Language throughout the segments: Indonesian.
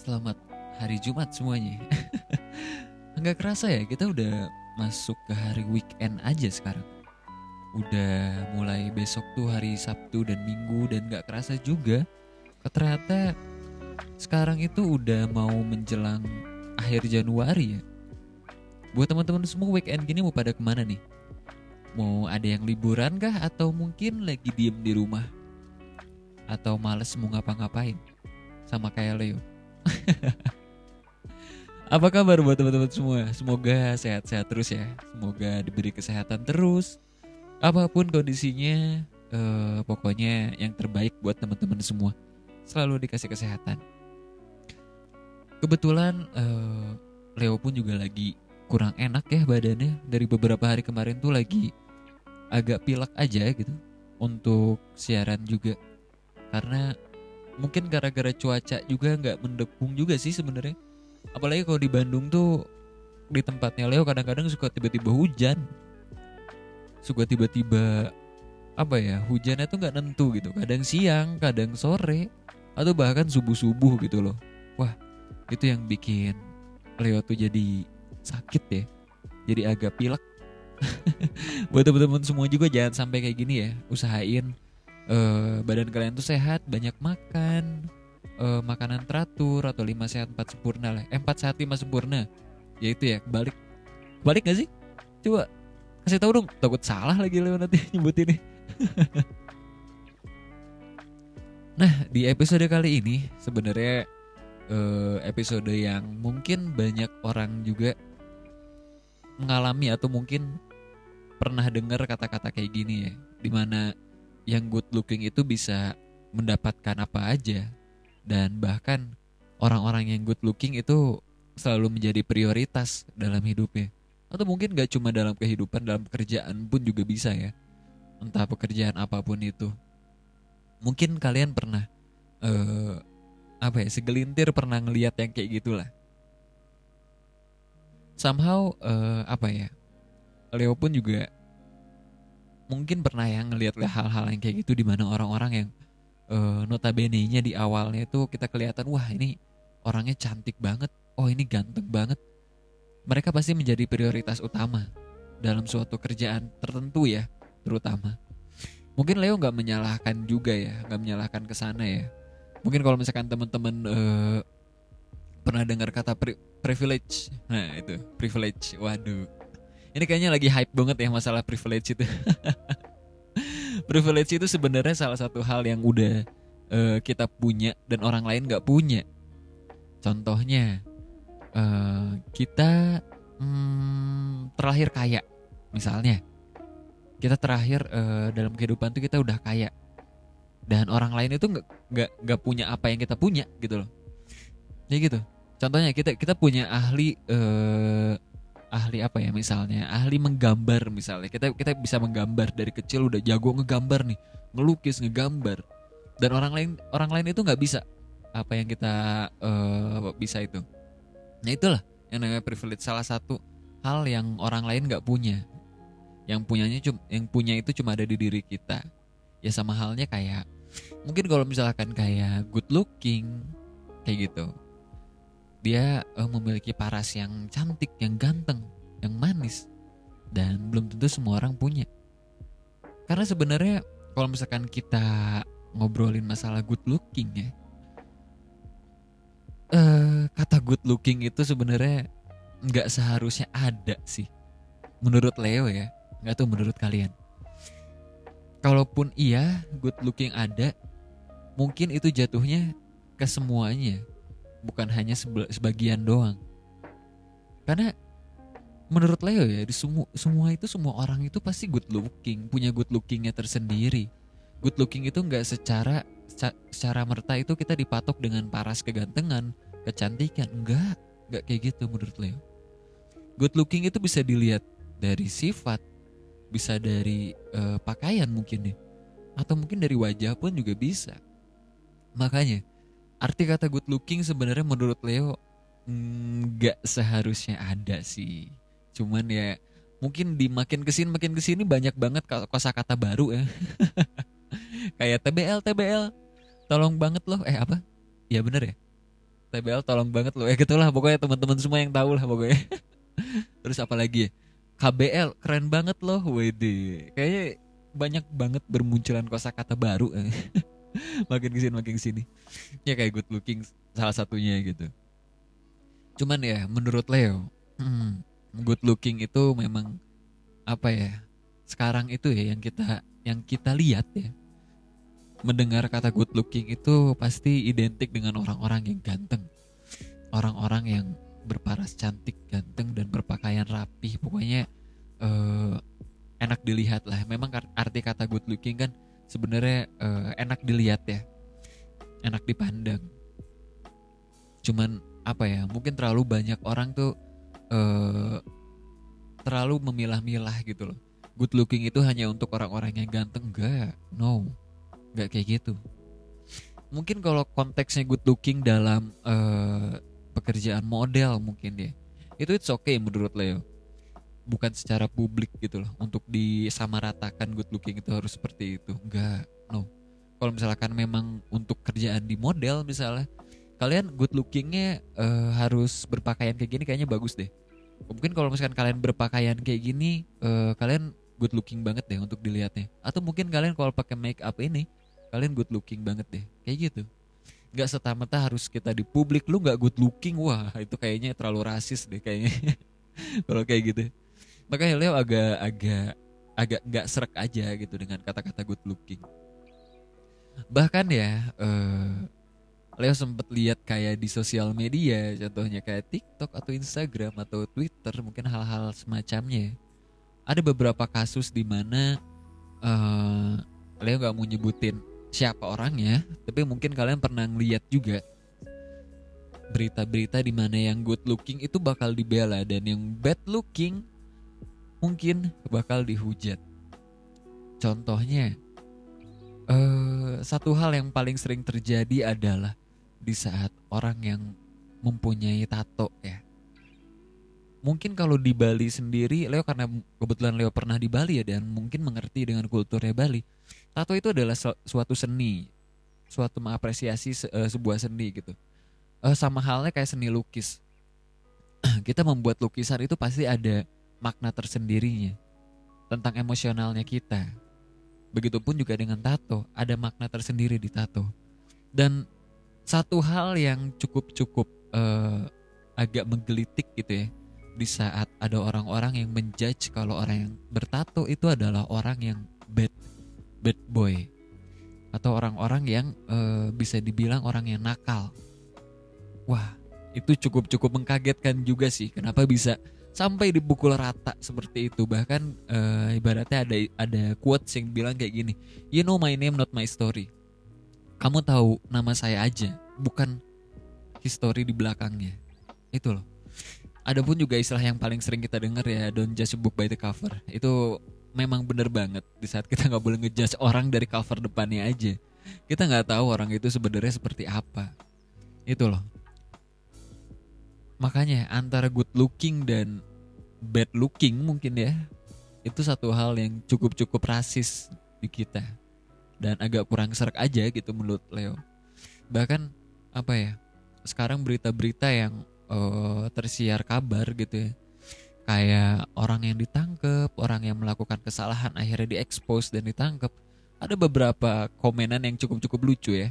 selamat hari Jumat semuanya. Enggak kerasa ya, kita udah masuk ke hari weekend aja sekarang. Udah mulai besok tuh hari Sabtu dan Minggu dan gak kerasa juga. Ternyata sekarang itu udah mau menjelang akhir Januari ya. Buat teman-teman semua weekend gini mau pada ke mana nih? Mau ada yang liburan kah atau mungkin lagi diem di rumah? Atau males mau ngapa-ngapain? sama kayak Leo. Apa kabar buat teman-teman semua? Semoga sehat-sehat terus ya. Semoga diberi kesehatan terus. Apa pun kondisinya, eh, pokoknya yang terbaik buat teman-teman semua. Selalu dikasih kesehatan. Kebetulan eh, Leo pun juga lagi kurang enak ya badannya. Dari beberapa hari kemarin tuh lagi agak pilek aja gitu untuk siaran juga. Karena mungkin gara-gara cuaca juga nggak mendukung juga sih sebenarnya. Apalagi kalau di Bandung tuh di tempatnya Leo kadang-kadang suka tiba-tiba hujan. Suka tiba-tiba apa ya hujannya tuh nggak nentu gitu. Kadang siang kadang sore atau bahkan subuh subuh gitu loh. Wah itu yang bikin Leo tuh jadi sakit ya. Jadi agak pilek. Buat teman-teman semua juga jangan sampai kayak gini ya. Usahain uh, badan kalian tuh sehat, banyak makan, uh, makanan teratur atau lima sehat empat sempurna lah. Eh, 4 sehat 5 sempurna. Ya itu ya, balik. Balik gak sih? Coba kasih tahu dong, takut salah lagi lewat nanti nyebut ini. nah, di episode kali ini sebenarnya uh, episode yang mungkin banyak orang juga mengalami atau mungkin pernah dengar kata-kata kayak gini ya, di mana yang good looking itu bisa mendapatkan apa aja. Dan bahkan orang-orang yang good looking itu selalu menjadi prioritas dalam hidupnya. Atau mungkin gak cuma dalam kehidupan dalam pekerjaan pun juga bisa ya. Entah pekerjaan apa pun itu. Mungkin kalian pernah uh, apa ya segelintir pernah ngeliat yang kayak gitulah. Somehow uh, apa ya Leo pun juga mungkin pernah yang ngelihat hal-hal yang kayak gitu di mana orang-orang yang uh, notabene-nya di awalnya itu kita kelihatan wah ini orangnya cantik banget, oh ini ganteng banget. Mereka pasti menjadi prioritas utama dalam suatu kerjaan tertentu ya, terutama. Mungkin Leo nggak menyalahkan juga ya, nggak menyalahkan ke sana ya. Mungkin kalau misalkan teman-teman uh, pernah dengar kata pri privilege, nah itu privilege, waduh ini kayaknya lagi hype banget ya masalah privilege itu. privilege itu sebenarnya salah satu hal yang udah uh, kita punya dan orang lain nggak punya. Contohnya uh, kita hmm, terakhir kaya, misalnya kita terakhir uh, dalam kehidupan tuh kita udah kaya dan orang lain itu nggak nggak nggak punya apa yang kita punya gitu loh. Ya gitu. Contohnya kita kita punya ahli uh, ahli apa ya misalnya ahli menggambar misalnya. Kita kita bisa menggambar dari kecil udah jago ngegambar nih ngelukis ngegambar. Dan orang lain orang lain itu nggak bisa apa yang kita uh, bisa itu. Nah itulah yang namanya privilege. Salah satu hal yang orang lain nggak punya. Yang punyanya cuma yang punya itu cuma ada di diri kita. Ya sama halnya kayak mungkin kalau misalkan kayak good looking kayak gitu dia uh, memiliki paras yang cantik, yang ganteng, yang manis, dan belum tentu semua orang punya. Karena sebenarnya kalau misalkan kita ngobrolin masalah good looking ya, uh, kata good looking itu sebenarnya nggak seharusnya ada sih. Menurut Leo ya, nggak tuh menurut kalian. Kalaupun iya good looking ada, mungkin itu jatuhnya ke semuanya bukan hanya sebagian doang. Karena menurut Leo ya di semua semua itu semua orang itu pasti good looking punya good lookingnya tersendiri. Good looking itu nggak secara secara merta itu kita dipatok dengan paras kegantengan kecantikan. Enggak enggak kayak gitu menurut Leo. Good looking itu bisa dilihat dari sifat bisa dari uh, pakaian mungkin ya atau mungkin dari wajah pun juga bisa. Makanya arti kata good looking sebenarnya menurut Leo nggak seharusnya ada sih. Cuman ya mungkin di makin ke sini makin ke sini banyak banget kosakata baru ya. Kayak TBL TBL tolong banget loh. Eh apa? Ya bener ya? TBL tolong banget loh. Ya gitulah pokoknya teman-teman semua yang tahu lah pokoknya. Terus apa lagi ya? KBL keren banget loh. WD kayaknya banyak banget bermunculan kosakata baru eh. makin ke sini makin ke sini. Ya kayak good looking salah satunya gitu. Cuman ya menurut Leo hmm, good looking itu memang apa ya sekarang itu ya yang kita yang kita lihat ya. Mendengar kata good looking itu pasti identik dengan orang-orang yang ganteng. Orang-orang yang berparas cantik ganteng dan berpakaian rapi pokoknya uh, enak dilihat lah. Memang arti kata good looking kan sebenarnya uh, enak dilihat ya enak dipandang cuman apa ya mungkin terlalu banyak orang tuh uh, terlalu memilah-milah gitu loh. Good looking itu hanya untuk orang-orang yang ganteng enggak, no, enggak kayak gitu. Mungkin kalau konteksnya good looking dalam uh, pekerjaan model mungkin ya, itu it's okay menurut Leo. Bukan secara publik gitu loh, untuk disamaratakan good looking itu harus seperti itu, enggak, no. Kalau misalkan memang untuk kerjaan di model misalnya, kalian good lookingnya uh, harus berpakaian kayak gini kayaknya bagus deh. Mungkin kalau misalkan kalian berpakaian kayak gini uh, kalian good looking banget deh untuk dilihatnya. Atau mungkin kalian kalau pakai make up ini kalian good looking banget deh. Kayak gitu. Nggak serta-merta harus kita di publik lu nggak good looking? Wah itu kayaknya terlalu rasis deh kayaknya. Kalau kayak gitu makanya Leo agak agak agak nggak serak aja gitu dengan kata-kata good looking. Bahkan ya uh, Leo sempet lihat kayak di sosial media contohnya kayak TikTok atau Instagram atau Twitter mungkin hal-hal semacamnya ada beberapa kasus di mana uh, Leo nggak mau nyebutin siapa orangnya tapi mungkin kalian pernah lihat juga berita-berita di mana yang good looking itu bakal dibela dan yang bad looking mungkin bakal dihujat contohnya uh, satu hal yang paling sering terjadi adalah di saat orang yang mempunyai tato ya. Mungkin kalau di Bali sendiri, Leo karena kebetulan Leo pernah di Bali ya dan mungkin mengerti dengan kulturnya Bali. Tato itu adalah suatu seni, suatu mengapresiasi se uh, sebuah seni gitu. Uh, sama halnya kayak seni lukis. kita membuat lukisan itu pasti ada makna tersendirinya tentang emosionalnya kita. Begitupun juga dengan tato, ada makna tersendiri di tato. Dan satu hal yang cukup-cukup uh, agak menggelitik gitu ya di saat ada orang-orang yang menjudge kalau orang yang bertato itu adalah orang yang bad bad boy atau orang-orang yang uh, bisa dibilang orang yang nakal. Wah, itu cukup-cukup mengkagetkan juga sih. Kenapa bisa sampai dipukul rata seperti itu? Bahkan uh, ibaratnya ada ada quotes yang bilang kayak gini, "You know my name, not my story." kamu tahu nama saya aja, bukan history di belakangnya. Itu loh. Adapun juga istilah yang paling sering kita dengar ya, don't judge a book by the cover. Itu memang bener banget di saat kita nggak boleh ngejudge orang dari cover depannya aja. Kita nggak tahu orang itu sebenarnya seperti apa. Itu loh. Makanya antara good looking dan bad looking mungkin ya itu satu hal yang cukup-cukup rasis di kita dan agak kurang serak aja gitu menurut Leo. Bahkan apa ya? Sekarang berita-berita yang uh, tersiar kabar gitu ya. Kayak orang yang ditangkap, orang yang melakukan kesalahan akhirnya diekspos dan ditangkap. Ada beberapa komenan yang cukup-cukup lucu ya.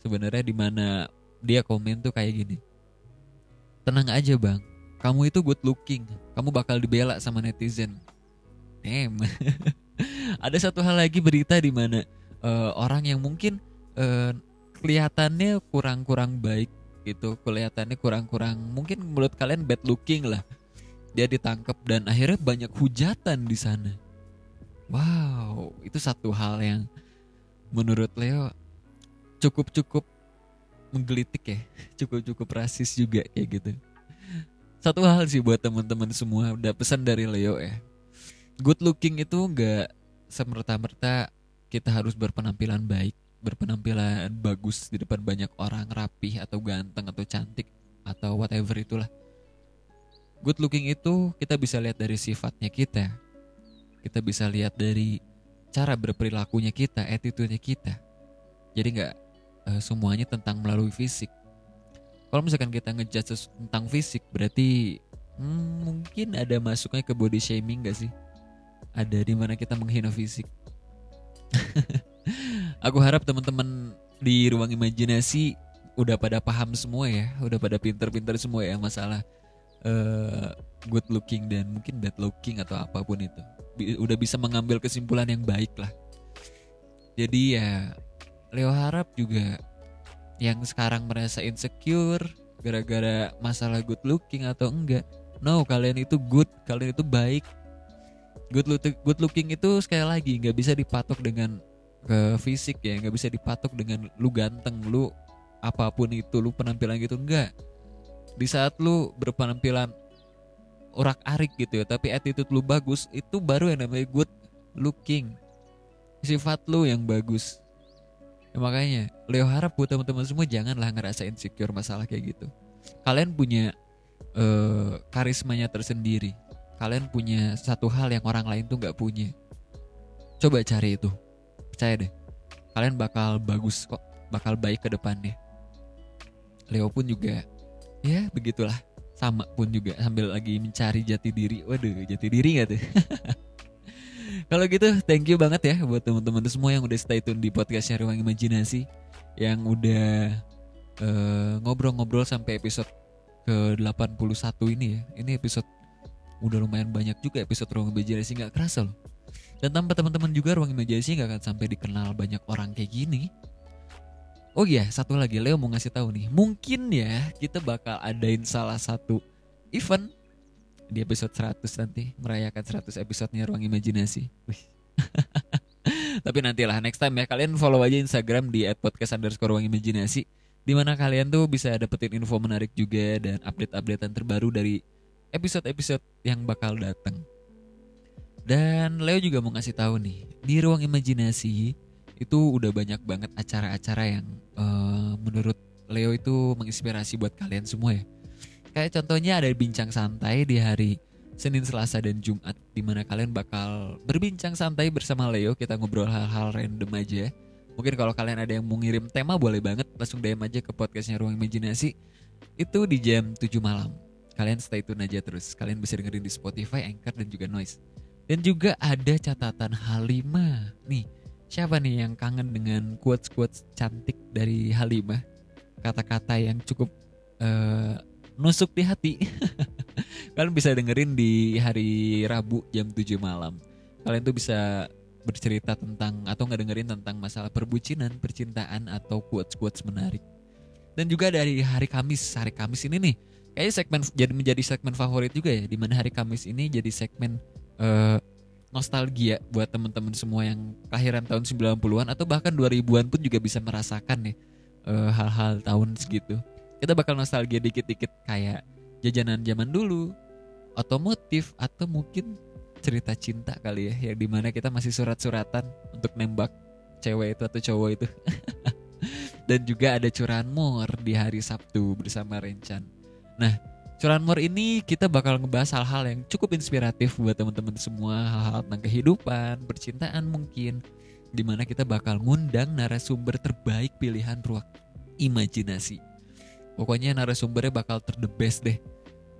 Sebenarnya di mana dia komen tuh kayak gini. Tenang aja bang, kamu itu good looking, kamu bakal dibela sama netizen. Damn. Ada satu hal lagi berita di mana uh, orang yang mungkin uh, kelihatannya kurang-kurang baik gitu kelihatannya kurang-kurang mungkin menurut kalian bad looking lah dia ditangkap dan akhirnya banyak hujatan di sana. Wow, itu satu hal yang menurut Leo cukup-cukup menggelitik ya, cukup-cukup rasis juga kayak gitu. Satu hal sih buat teman-teman semua, udah pesan dari Leo ya. Good looking itu nggak semerta-merta kita harus berpenampilan baik, berpenampilan bagus di depan banyak orang, rapih atau ganteng atau cantik atau whatever itulah. Good looking itu kita bisa lihat dari sifatnya kita. Kita bisa lihat dari cara berperilakunya kita, attitude-nya kita. Jadi nggak uh, semuanya tentang melalui fisik. Kalau misalkan kita ngejudge tentang fisik, berarti hmm, mungkin ada masuknya ke body shaming gak sih? Ada di mana kita menghina fisik. Aku harap teman-teman di ruang imajinasi udah pada paham semua ya, udah pada pinter-pinter semua ya masalah uh, good looking dan mungkin bad looking atau apa pun itu. Udah bisa mengambil kesimpulan yang baik lah. Jadi ya Leo harap juga yang sekarang merasa insecure gara-gara masalah good looking atau enggak. No, kalian itu good, kalian itu baik. Good look, good looking itu sekali lagi nggak bisa dipatok dengan ke fisik ya, nggak bisa dipatok dengan lu ganteng, lu apa pun itu, lu penampilan gitu enggak. Di saat lu berpenampilan urak arik gitu ya, tapi attitude lu bagus, itu baru yang namanya good looking. Sifat lu yang bagus Ya, makanya Leo harap buat teman-teman semua janganlah ngerasa insecure masalah kayak gitu. Kalian punya uh, karismanya tersendiri. Kalian punya satu hal yang orang lain tuh nggak punya. Coba cari itu. Percaya deh. Kalian bakal bagus kok, bakal baik ke depannya. Leo pun juga ya begitulah. Sama pun juga sambil lagi mencari jati diri. Waduh, jati diri gak tuh? Kalau gitu thank you banget ya buat teman-teman semua yang udah stay tune di podcastnya Ruang Imajinasi yang udah eh, ngobrol-ngobrol uh, sampai episode ke 81 ini ya. Ini episode udah lumayan banyak juga episode Ruang Imajinasi nggak kerasa loh. Dan tanpa teman-teman juga Ruang Imajinasi nggak akan sampai dikenal banyak orang kayak gini. Oh iya, satu lagi Leo mau ngasih tahu nih. Mungkin ya kita bakal adain salah satu event di episode 100 nanti merayakan 100 episodenya Ruang Imajinasi. Tapi nantilah next time ya kalian follow aja Instagram di @podcast underscore ruang imajinasi di mana kalian tuh bisa dapetin info menarik juga dan update-updatean terbaru dari episode-episode yang bakal datang. Dan Leo juga mau ngasih tahu nih di ruang imajinasi itu udah banyak banget acara-acara yang uh, menurut Leo itu menginspirasi buat kalian semua ya Kayak contohnya ada bincang santai di hari Senin, Selasa, dan Jumat di mana kalian bakal berbincang santai bersama Leo. Kita ngobrol hal-hal random aja. Mungkin kalau kalian ada yang mau ngirim tema boleh banget Langsung DM aja ke podcastnya Ruang Imajinasi. Itu di jam 7 malam. Kalian stay tune aja terus. Kalian bisa dengerin di Spotify, Anchor, dan juga Noise. Dan juga ada catatan Halimah. Nih, siapa nih yang kangen dengan quotes-quotes cantik dari Halimah? Kata-kata yang cukup uh, nusuk di hati. Kalian bisa dengerin di hari Rabu jam 7 malam. Kalian tuh bisa bercerita tentang atau nggak dengerin tentang masalah perbucinan, percintaan atau quotes-quotes menarik. Dan juga dari hari Kamis, hari Kamis ini nih, kayaknya segmen jadi menjadi segmen favorit juga ya, di mana hari Kamis ini jadi segmen uh, nostalgia buat teman-teman semua yang kelahiran tahun 90-an atau bahkan 2000-an pun juga bisa merasakan nih uh, hal-hal tahun segitu kita bakal nostalgia dikit-dikit kayak jajanan zaman dulu, otomotif atau mungkin cerita cinta kali ya yang di mana kita masih surat-suratan untuk nembak cewek itu atau cowok itu. Dan juga ada curanmor di hari Sabtu bersama Rencan. Nah, curanmor ini kita bakal ngebahas hal-hal yang cukup inspiratif buat teman-teman semua, hal-hal tentang kehidupan, percintaan mungkin, di mana kita bakal ngundang narasumber terbaik pilihan ruang imajinasi Pokoknya narasumbernya bakal ter the best deh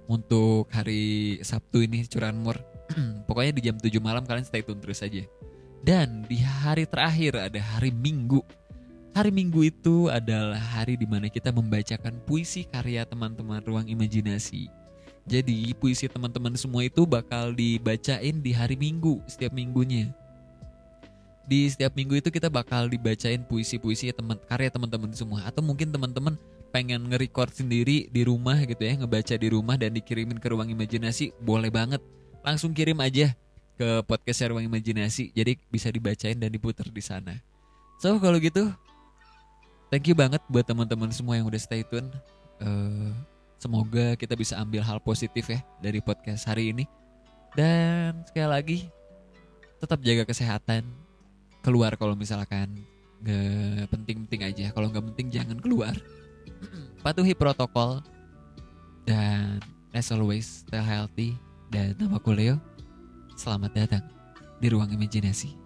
untuk hari Sabtu ini curanmor. Pokoknya di jam 7 malam kalian stay tune terus aja. Dan di hari terakhir ada hari Minggu. Hari Minggu itu adalah hari di mana kita membacakan puisi karya teman-teman ruang imajinasi. Jadi puisi teman-teman semua itu bakal dibacain di hari Minggu setiap minggunya. Di setiap minggu itu kita bakal dibacain puisi-puisi teman karya teman-teman semua atau mungkin teman-teman pengen nge-record sendiri di rumah gitu ya, ngebaca di rumah dan dikirimin ke ruang imajinasi, boleh banget. Langsung kirim aja ke podcast ruang imajinasi. Jadi bisa dibacain dan diputar di sana. So kalau gitu, thank you banget buat teman-teman semua yang udah stay tune. Uh, semoga kita bisa ambil hal positif ya dari podcast hari ini. Dan sekali lagi, tetap jaga kesehatan. Keluar kalau misalkan nggak penting-penting aja. Kalau nggak penting jangan keluar. Patuhi protokol dan as always stay healthy dan nama Leo. Selamat datang di ruang imajinasi.